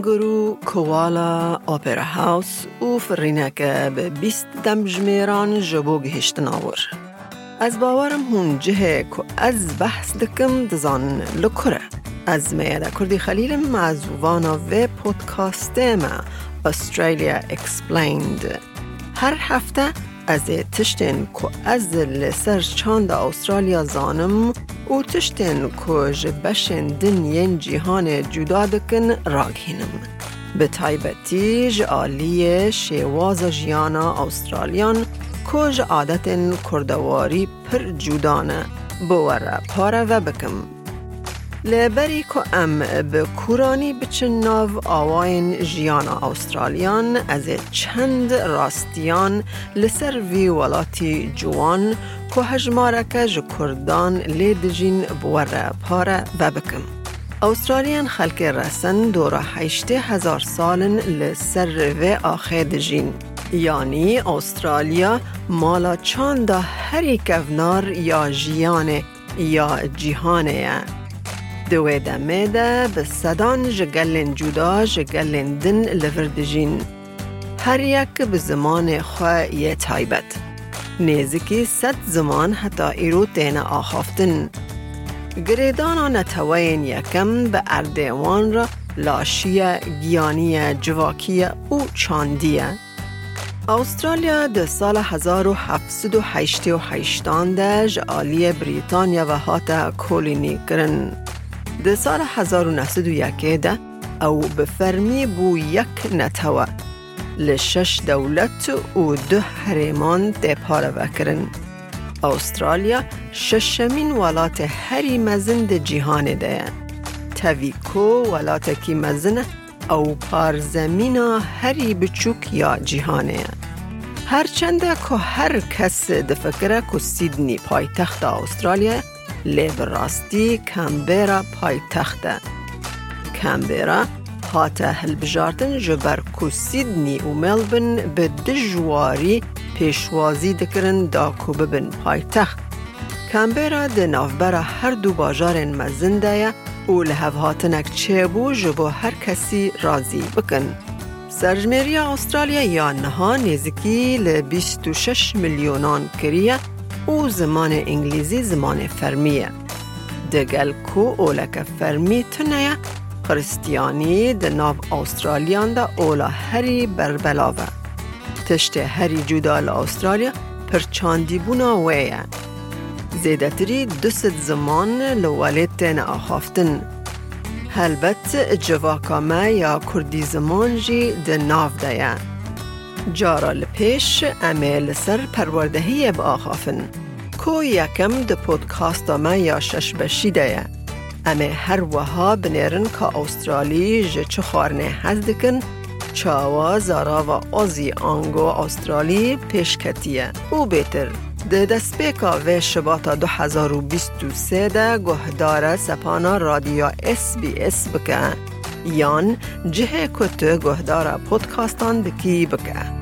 کانگرو کوالا اپرا هاوس و فرینک به بیست دم جمیران جبو گهشتن آور. از باورم هون جه که از بحث دکم دزان لکره. از میاده کردی خلیل معزوانا و پودکاست ما استرالیا اکسپلیند. هر هفته از تشتن که از لسر چاند استرالیا زانم و تشتن که جبشن دنین جیهان جدا دکن راگهینم. به تایبتی جعالی شیواز جیانا استرالیان که عادت کردواری پر جودانه بوره پاره و بکم. لبری که ام به کورانی بچن ناو آواین جیانا استرالیان از چند راستیان لسر وی ولاتی جوان که هجمارک جو کردان لیدجین بوره پاره و بکم. استرالیان خلک رسن دورا هشته هزار سالن لسر و آخه دجین. یعنی استرالیا مالا چند هری کونار یا جیانه یا جیهانه دوی دمه ده به صدان جگلن جدا جگلن دن لوردجین. هر یک به زمان خواه یه تایبت. نیزکی صد زمان حتی ایرو تین آخافتن. گریدانا نتوین یکم به اردوان را لاشیه، گیانی، جواکیه و چاندیه. استرالیا در سال 1788 ده جعالی بریتانیا و هاتا کولینی کرن. در سال 1901 ده او به فرمی بو یک نتوه لشش دولت و دو حریمان ده پاره وکرن. استرالیا ششمین ولات هری مزن ده جیهان ده تویکو ولات کی مزن او پارزمینا هری بچوک یا جیهانه هرچنده که هر کس دفکره که سیدنی پایتخت استرالیا لیب راستی کمبیرا پایتخته. کمبیرا هاته هلبجارتن جبر که سیدنی و ملبن به دجواری پیشوازی دکرن دا کو ببن پایتخت. کمبیرا ده نافبر هر دو باجار مزنده و لحو هاتنک چه بو جبو هر کسی رازی بکن. سرجمری استرالیا یا نها نزدیکی ل 26 میلیونان کریه و زمان انگلیزی زمان فرمیه. دگل کو اولک فرمی تنه خریستیانی د ناو استرالیان دا اولا هری بربلاوه. تشت هری جودال استرالیا پرچاندی بونا ویه. زیدتری دوست زمان لوالید تن آخافتن هلبت جواکامه یا کردی زمان جی ده ناف ده جارا لپیش امیل سر پروردهی با آخافن. کو یکم ده پودکاست ما یا شش بشی ده امی هر وها بنیرن که استرالی جه چه خارنه هزدکن چاوا زارا و آزی آنگو استرالی پیشکتیه او بهتر ده دسپیکا و شباتا 2023 ده گهدار سپانا رادیو اس بی اس بکه یان جه کت گهدار پودکاستان دکی بکه.